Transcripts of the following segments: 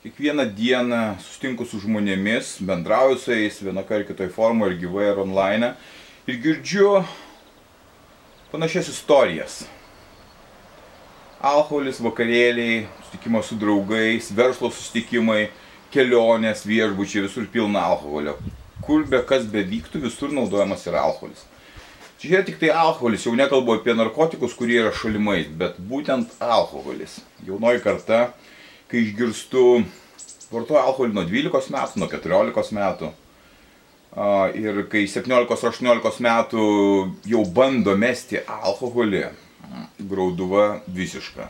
Kiekvieną dieną sustinku su žmonėmis, bendrauju su jais vienokia ar kitoje formoje, ir gyvai, ir online. Ir girdžiu panašias istorijas. Alkoholis, vakarėliai, susitikimas su draugais, verslo susitikimai, kelionės, viešbučiai, visur pilna alkoholio. Kur be kas bevyktų, visur naudojamas yra alkoholis. Čia yra tik tai alkoholis, jau nekalbu apie narkotikus, kurie yra šalimais, bet būtent alkoholis. Jaunoji karta, kai išgirstu, vartoja alkoholį nuo 12 metų, nuo 14 metų. Ir kai 17-18 metų jau bando mesti alkoholį, grauduva visiška.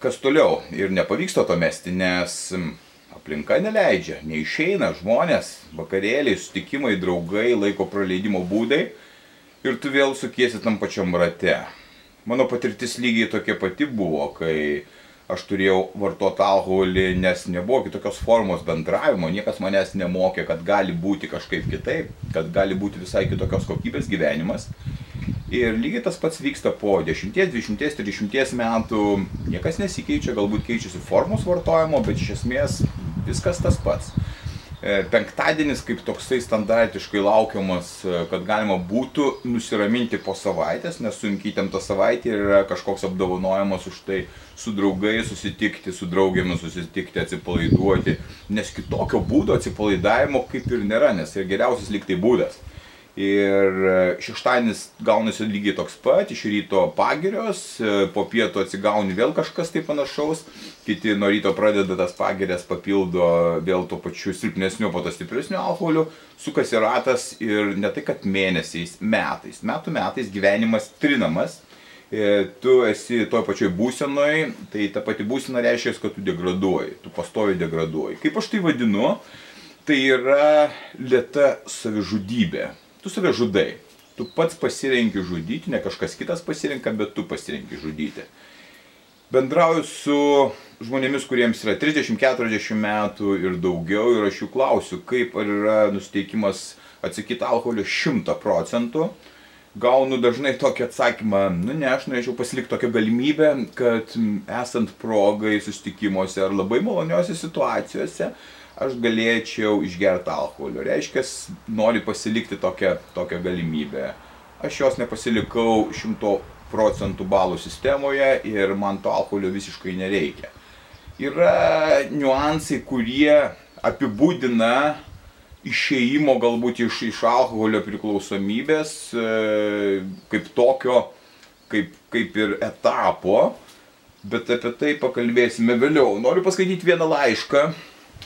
Kas toliau? Ir nepavyksta to mesti, nes aplinka neleidžia, neišeina žmonės, vakarėliai, sutikimai, draugai, laiko praleidimo būdai ir tu vėl sukiesi tam pačiam rate. Mano patirtis lygiai tokia pati buvo, kai aš turėjau vartoti alkoholį, nes nebuvo kitokios formos bendravimo, niekas manęs nemokė, kad gali būti kažkaip kitaip, kad gali būti visai kitokios kokybės gyvenimas. Ir lygiai tas pats vyksta po 10, 20, 30 metų, niekas nesikeičia, galbūt keičiasi formos vartojimo, bet iš esmės viskas tas pats. E, penktadienis kaip toksai standartiškai laukiamas, e, kad galima būtų nusiraminti po savaitės, nes sunkiai įtempta savaitė yra kažkoks apdovanojimas už tai su draugai susitikti, su draugėmis susitikti, atsipalaiduoti, nes kitokio būdo atsipalaidavimo kaip ir nėra, nes yra geriausias liktai būdas. Ir e, šeštadienis gaunasi lygiai toks pat, iš ryto pagirios, e, po pietų atsigauni vėl kažkas tai panašaus, kiti nuo ryto pradeda tas pagirės, papildo vėl to pačiu silpnesniu, po to stipresniu alkoholiu, sukasi ratas ir ne tai kad mėnesiais, metais, metų metais gyvenimas trinamas, e, tu esi toj pačioj būsenoj, tai ta pati būsena reiškia, kad tu degraduoji, tu pastovi degraduoji. Kaip aš tai vadinu, tai yra lėta savižudybė tu save žudai. Tu pats pasirenki žudyti, ne kažkas kitas pasirenka, bet tu pasirenki žudyti. Bendrauju su žmonėmis, kuriems yra 30-40 metų ir daugiau ir aš jų klausiu, kaip ar yra nusteikimas atsakyti alkoholio 100 procentų. Gaunu dažnai tokį atsakymą, nu ne, aš norėčiau pasilikti tokią galimybę, kad esant progai susitikimuose ar labai maloniuose situacijose, aš galėčiau išgerti alkoholio. Reiškia, nori pasilikti tokią, tokią galimybę. Aš jos nepasilikau šimto procentų balų sistemoje ir man to alkoholio visiškai nereikia. Yra niuansai, kurie apibūdina išėjimo galbūt iš, iš alkoholio priklausomybės e, kaip tokio, kaip, kaip ir etapo, bet apie tai pakalbėsime vėliau. Noriu paskaityti vieną laišką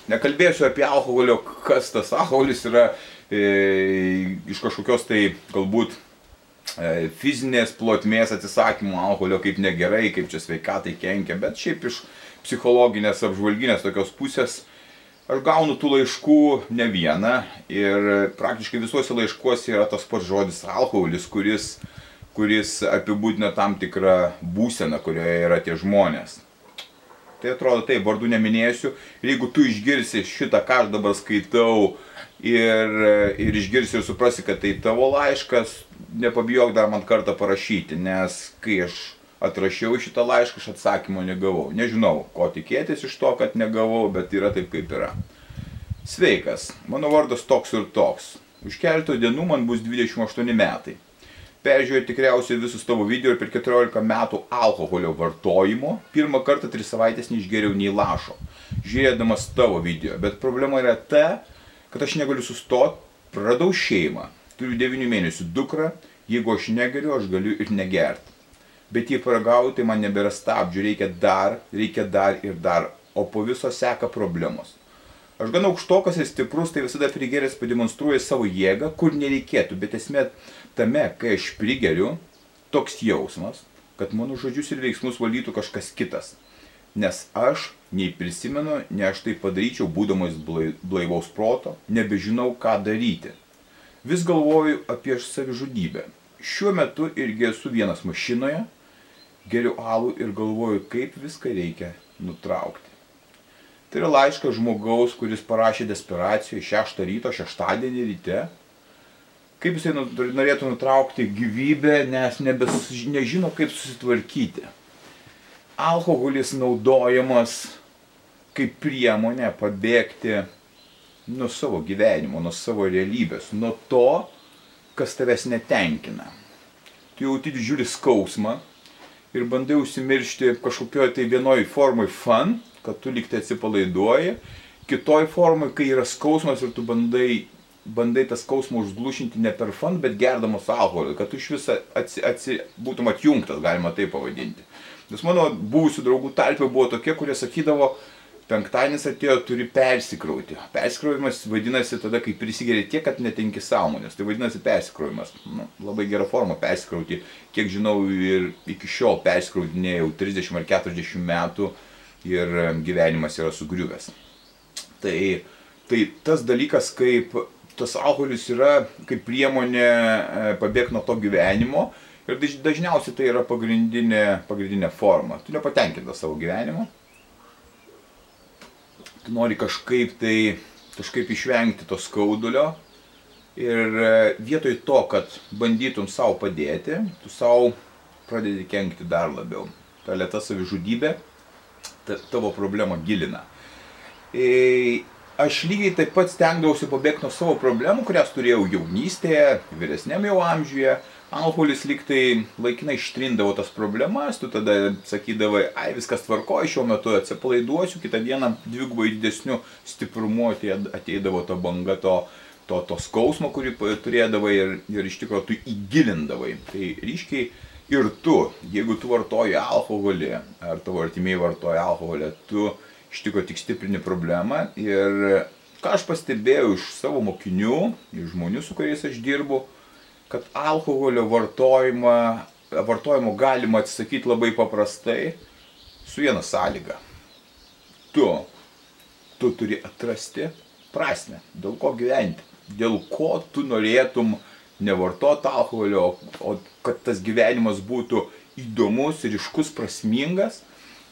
Nekalbėsiu apie alkoholio, kas tas alkoholis yra e, iš kažkokios tai galbūt e, fizinės plotmės atsisakymo alkoholio kaip negerai, kaip čia sveikatai kenkia, bet šiaip iš psichologinės, apžvalginės tokios pusės aš gaunu tų laiškų ne vieną ir praktiškai visuose laiškuose yra tas pats žodis alkoholis, kuris, kuris apibūdina tam tikrą būseną, kurioje yra tie žmonės. Tai atrodo taip, vardų neminėsiu. Ir jeigu tu išgirsi šitą, ką aš dabar skaitau ir, ir išgirsi ir suprasi, kad tai tavo laiškas, nepabijok dar man kartą parašyti, nes kai aš atrašiau šitą laišką, aš atsakymo negavau. Nežinau, ko tikėtis iš to, kad negavau, bet yra taip, kaip yra. Sveikas, mano vardas toks ir toks. Už keletą dienų man bus 28 metai peržiūrėjau tikriausiai visus tavo video ir per 14 metų alkoholio vartojimo pirmą kartą 3 savaitės neišgeriau nei lašo, žiūrėdamas tavo video. Bet problema yra ta, kad aš negaliu sustoti, praradau šeimą, turiu 9 mėnesių dukrą, jeigu aš negeriu, aš galiu ir negerti. Bet jei paragauju, tai man nebėra stabdžių, reikia dar, reikia dar ir dar, o po viso seka problemos. Aš gana aukštokas ir stiprus, tai visada prigeręs pademonstruoja savo jėgą, kur nereikėtų, bet esmė tame, kai aš prigeriu, toks jausmas, kad mano žodžius ir veiksmus valytų kažkas kitas. Nes aš nei prisimenu, nei aš tai padaryčiau, būdamas blaivaus proto, nebežinau, ką daryti. Vis galvoju apie savižudybę. Šiuo metu irgi esu vienas mašinoje, geriu alų ir galvoju, kaip viską reikia nutraukti. Tai yra laiškas žmogaus, kuris parašė desperacijoje 6 ryto, 6 ryte. Kaip jisai norėtų nutraukti gyvybę, nes nebes, nežino, kaip susitvarkyti. Alkoholis naudojamas kaip priemonė pabėgti nuo savo gyvenimo, nuo savo realybės, nuo to, kas tavęs netenkina. Tu jauti didžiulį skausmą ir bandai užsimiršti kažkokioje tai vienoje formoje fun, kad tu liktai atsipalaiduoji, kitoj formai, kai yra skausmas ir tu bandai, bandai tą skausmą užglušinti ne per fun, bet gerdamas alkoholį, kad tu iš viso atsi, atsi, būtum atjungtas, galima tai pavadinti. Nes mano buvusių draugų tarpė buvo tokie, kurie sakydavo, penktadienis atėjo, turi persikrauti. Persikraujimas vadinasi tada, kai prisigeri tiek, kad netenki sąmonės. Tai vadinasi persikraujimas. Nu, labai gera forma persikrauti. Kiek žinau, ir iki šiol persikraudinėjau 30 ar 40 metų ir gyvenimas yra sugriuvęs. Tai, tai tas dalykas, kaip tas alkoholis yra kaip priemonė e, pabėgti nuo to gyvenimo. Ir dažniausiai tai yra pagrindinė, pagrindinė forma. Tu nepatenkintas savo gyvenimu tu nori kažkaip tai, kažkaip išvengti to skaudulio ir e, vietoj to, kad bandytum savo padėti, tu savo pradedi kenkti dar labiau. Ta lėta savižudybė ta, tavo problemą gilina. E, aš lygiai taip pat stengdavausi pabėgti nuo savo problemų, kurias turėjau jaunystėje, vyresnėme jau amžiuje, alkoholis lyg tai laikinai ištrindavo tas problemas, tu tada sakydavai, ai viskas tvarkoja, šiuo metu atsipalaiduosiu, kitą dieną dvigubai didesniu stiprumu ateidavo ta banga to, to, to skausmo, kurį turėdavai ir, ir iš tikrųjų tu įgilindavai. Tai ryškiai ir tu, jeigu tu vartoji alkoholį, ar tavo artimiai vartoja alkoholį, tu iš tikrųjų tik stiprini problemą ir ką aš pastebėjau iš savo mokinių, iš žmonių, su kuriais aš dirbu, kad alkoholio vartojimą, vartojimo galima atsisakyti labai paprastai su viena sąlyga. Tu, tu turi atrasti prasme, dėl ko gyventi, dėl ko tu norėtum nevartoti alkoholio, o kad tas gyvenimas būtų įdomus, ryškus, prasmingas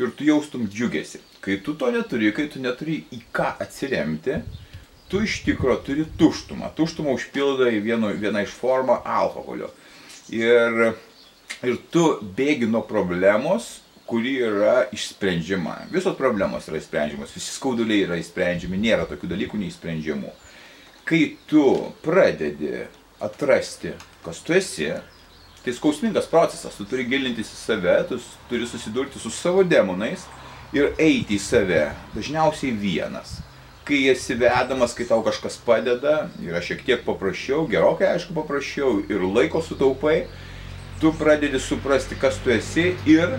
ir tu jaustum džiugesi. Kai tu to neturi, kai tu neturi į ką atsiremti, tu iš tikro turi tuštumą. Tuštumą užpildai vieno, viena iš formų alkoholio. Ir, ir tu bėgi nuo problemos, kuri yra išsprendžiama. Visos problemos yra išsprendžiamas, visi skauduliai yra išsprendžiami, nėra tokių dalykų neišsprendžiamų. Kai tu pradedi atrasti, kas tu esi, tai skausmingas procesas, tu turi gilintis į save, tu turi susidurti su savo demonais ir eiti į save, dažniausiai vienas kai esi vedamas, kai tau kažkas padeda, yra šiek tiek paprasčiau, gerokai aišku paprasčiau ir laiko sutaupai, tu pradedi suprasti, kas tu esi ir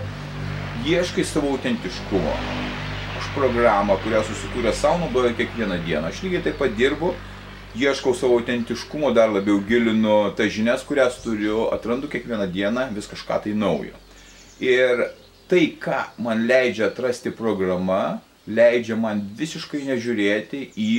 ieškai savo autentiškumo. Aš programą, kurią susikūrė savo, naudoju kiekvieną dieną. Aš lygiai taip pat dirbu, ieškau savo autentiškumo, dar labiau gilinu tas žinias, kurias turiu, atrandu kiekvieną dieną vis kažką tai naujo. Ir tai, ką man leidžia atrasti programa, leidžia man visiškai nežiūrėti į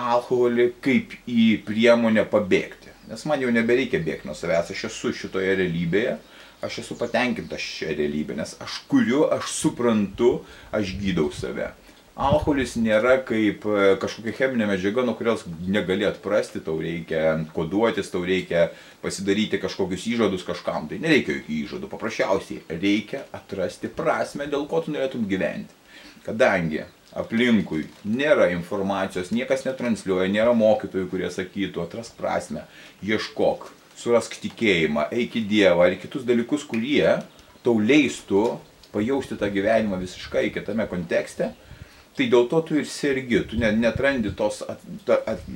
alkoholį kaip į priemonę pabėgti. Nes man jau nebereikia bėgti nuo savęs, aš esu šitoje realybėje, aš esu patenkintas šią realybę, nes aš kuriu, aš suprantu, aš gydau save. Alkoholis nėra kaip e, kažkokia cheminė medžiaga, nuo kurios negali atprasti, tau reikia koduotis, tau reikia pasidaryti kažkokius įžadus kažkam. Tai nereikia jokių įžadų, paprasčiausiai reikia atrasti prasme, dėl ko tu norėtum gyventi. Kadangi aplinkui nėra informacijos, niekas netransliuoja, nėra mokytojų, kurie sakytų, atrask prasme, ieškok, surask tikėjimą, eik į Dievą ar kitus dalykus, kurie tau leistų pajausti tą gyvenimą visiškai kitame kontekste, tai dėl to tu ir sergi, tu netrandi tos at, at,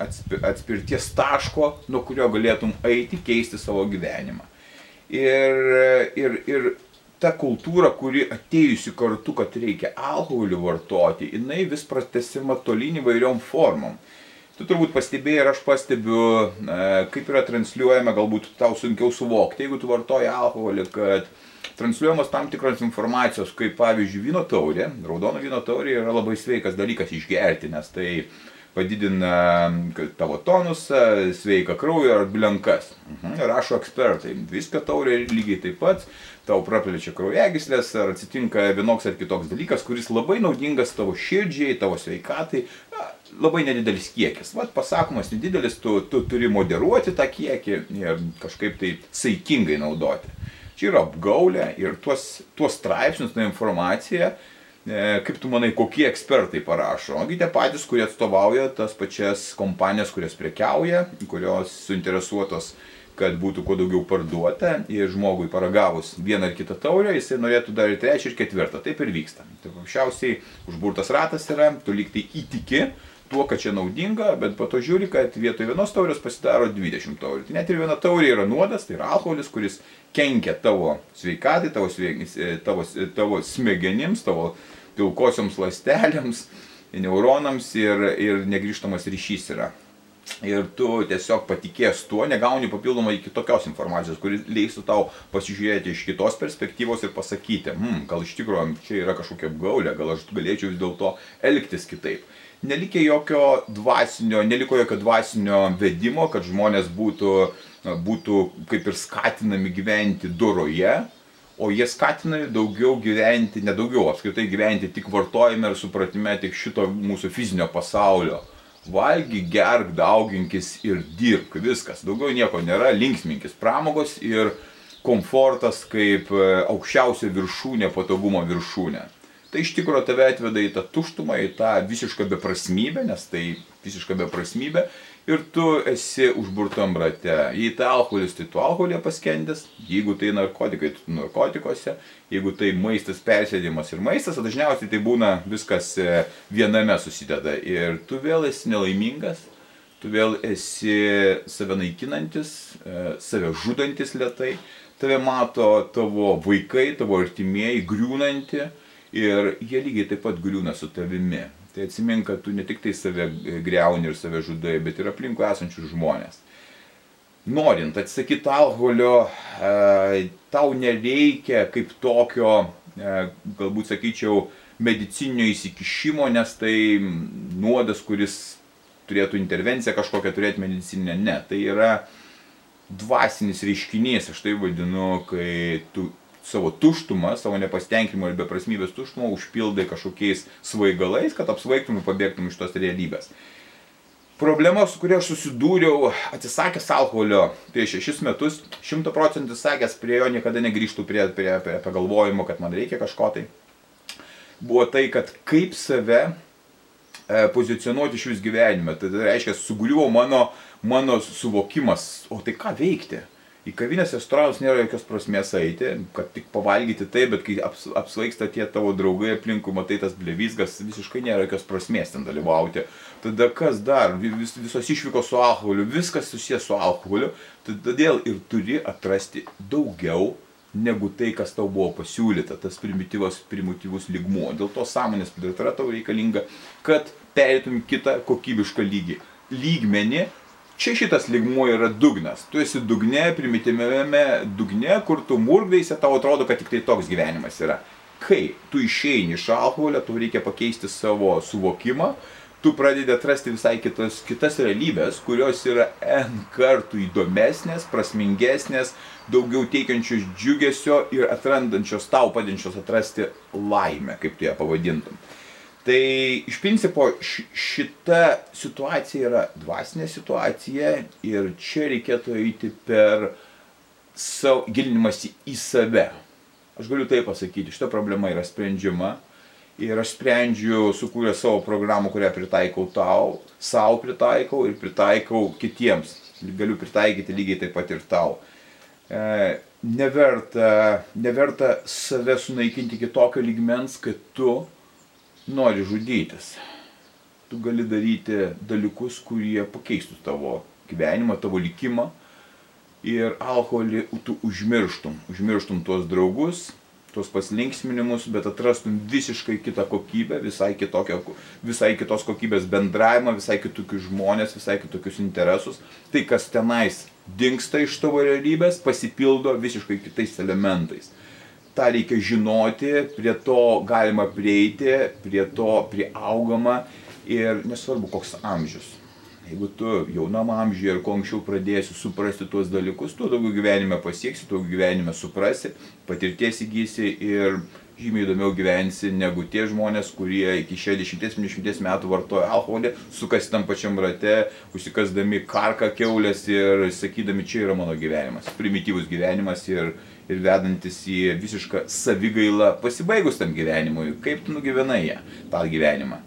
at, atspirties taško, nuo kurio galėtum eiti, keisti savo gyvenimą. Ir, ir, ir ta kultūra, kuri atėjusi kartu, kad reikia alkoholį vartoti, jinai vis pratesima tolyn įvairiom formom. Tu turbūt pastebėjai ir aš pastebiu, kaip yra transliuojama, galbūt tau sunkiau suvokti, jeigu tu vartoji alkoholį, kad transliuojamos tam tikros informacijos, kaip pavyzdžiui vyno taurė, raudono vyno taurė yra labai sveikas dalykas išgerti, nes tai padidina tavo tonusą, sveiką kraują ar blenkas. Mhm. Rašo ekspertai. Viską taurė lygiai taip pat, tau praplečia kraujagyslės, ar atsitinka vienoks ar kitoks dalykas, kuris labai naudingas tavo širdžiai, tavo sveikatai. Labai nedidelis kiekis. Vat pasakomas nedidelis, tu, tu turi moderuoti tą kiekį ir kažkaip tai saikingai naudoti. Čia yra apgaulė ir tuos, tuos straipsnius, tą informaciją E, kaip tu manai, kokie ekspertai parašo? Ogi tie patys, kurie atstovauja tas pačias kompanijas, kurios prekiauja, kurios suinteresuotos, kad būtų kuo daugiau parduota ir žmogui paragavus vieną ar kitą taurę, jisai norėtų dar ir trečią ir ketvirtą. Taip ir vyksta. Tai paprasčiausiai užburtas ratas yra, tu liktai įtiki tuo, kad čia naudinga, bet po to žiūri, kad vietoj vienos taurės pasidaro 20 taurių. Tai net ir viena taurė yra nuodas, tai yra alkoholis, kuris kenkia tavo sveikatai, tavo, tavo, tavo smegenims, tavo pilkosioms lastelėms, neuronams ir, ir negrįžtamas ryšys yra. Ir tu tiesiog patikės tuo, negauni papildomai kitokios informacijos, kuris leistų tau pasižiūrėti iš kitos perspektyvos ir pasakyti, hmm, gal iš tikrųjų čia yra kažkokia apgaulė, gal aš galėčiau vis dėlto elgtis kitaip. Nelikė jokio dvasinio, neliko jokio dvasinio vedimo, kad žmonės būtų, būtų kaip ir skatinami gyventi doroje, o jie skatina daugiau gyventi, ne daugiau, apskritai gyventi tik vartojime ir supratime tik šito mūsų fizinio pasaulio. Valgy, gerk, dauginkis ir dirbk, viskas. Daugiau nieko nėra, linksminkis pramogos ir komfortas kaip e, aukščiausia viršūnė, patogumo viršūnė. Tai iš tikrųjų tave atveda į tą tuštumą, į tą visišką beprasmybę, nes tai visiška beprasmybė. Ir tu esi užburtam rate. Jei tai alkoholis, tai tu alkoholė paskendęs, jeigu tai narkotikai, tu narkotikose, jeigu tai maistas persėdimas ir maistas, dažniausiai tai būna viskas e, viename susideda. Ir tu vėl esi nelaimingas, tu vėl esi save naikinantis, e, save žudantis lietai, tave mato tavo vaikai, tavo artimieji griūnanti ir jie lygiai taip pat griūna su tavimi. Tai atsimink, kad tu ne tik tai save greuni ir save žudai, bet ir aplinkui esančius žmonės. Norint atsisakyti alkoholio, e, tau nereikia kaip tokio, e, galbūt sakyčiau, medicinio įsikišimo, nes tai nuodas, kuris turėtų intervenciją kažkokią turėti medicininę. Ne, tai yra dvasinis reiškinys, aš tai vadinu, kai tu savo tuštumą, savo nepasitenkinimo ir beprasmybės tuštumą užpildai kažkokiais svaigalais, kad apsvaigtum ir pabėgtum iš tos realybės. Problema, su kuria aš susidūriau, atsisakęs alkoholio prieš šešis metus, šimta procentų sakęs prie jo niekada negrįžtų prie, prie, prie pagalvojimo, kad man reikia kažko tai, buvo tai, kad kaip save e, pozicionuoti iš vis gyvenime. Tai, tai reiškia, sugriuvo mano, mano suvokimas, o tai ką veikti į kavinės restoranus nėra jokios prasmės eiti, kad tik pavalgyti tai, bet kai aps, apsvaigsta tie tavo draugai aplinkui, matai tas blevizgas, visiškai nėra jokios prasmės ten dalyvauti. Tada kas dar, Vis, visos išvykos su alkoholiu, viskas susijęs su alkoholiu, todėl ir turi atrasti daugiau negu tai, kas tau buvo pasiūlyta, tas primityvus, primityvus lygmuo. Dėl to sąmonės plėtra tau reikalinga, kad perėtum kitą kokybišką lygį. Lygmenį, Čia šitas ligmuo yra dugnas. Tu esi dugne, primityviame dugne, kur tu murgdaisi, tau atrodo, kad tik tai toks gyvenimas yra. Kai tu išeini iš alkoholio, tu reikia pakeisti savo suvokimą, tu pradedi atrasti visai kitas, kitas realybės, kurios yra N kartų įdomesnės, prasmingesnės, daugiau teikiančios džiugesio ir atrandančios tau padedančios atrasti laimę, kaip tu ją pavadintum. Tai iš principo šita situacija yra dvasinė situacija ir čia reikėtų eiti per savo gilinimąsi į save. Aš galiu tai pasakyti, šita problema yra sprendžiama ir aš sprendžiu, sukūrę savo programą, kurią pritaikau tau, savo pritaikau ir pritaikau kitiems. Galiu pritaikyti lygiai taip pat ir tau. E, neverta, neverta save sunaikinti kitokio lygmens, kad tu nori žudytis, tu gali daryti dalykus, kurie pakeistų tavo gyvenimą, tavo likimą ir alkoholį tu užmirštum, užmirštum tuos draugus, tuos pasilinksminimus, bet atrastum visiškai kitą kokybę, visai, kitokio, visai kitos kokybės bendravimą, visai kitokius žmonės, visai kitokius interesus. Tai, kas tenais dinksta iš tavo realybės, pasipildo visiškai kitais elementais. Tą reikia žinoti, prie to galima prieiti, prie to priaugama ir nesvarbu koks amžius. Jeigu tu jaunam amžiuje ir kuo anksčiau pradėsi suprasti tuos dalykus, tuo daugiau gyvenime pasieksi, tuo gyvenime suprasi, patirties įgysi ir žymiai įdomiau gyvensi negu tie žmonės, kurie iki 60-70 metų vartoja alkoholį, sukasi tam pačiam rate, užsikasdami karką keulės ir sakydami, čia yra mano gyvenimas, primityvus gyvenimas ir, ir vedantis į visišką savigailą pasibaigus tam gyvenimui, kaip tu nugyvenai ją, tą gyvenimą.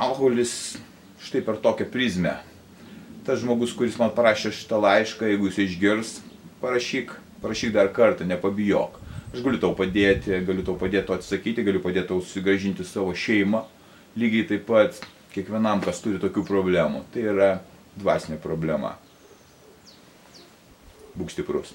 Alkoholis štai per tokią prizmę. Tas žmogus, kuris man parašė šitą laišką, jeigu jis išgirs, parašyk, parašyk dar kartą, nepabijok. Aš galiu tau padėti, galiu tau padėti to atsakyti, galiu padėti tau susigražinti savo šeimą. Lygiai taip pat kiekvienam, kas turi tokių problemų. Tai yra dvasinė problema. Būk stiprus.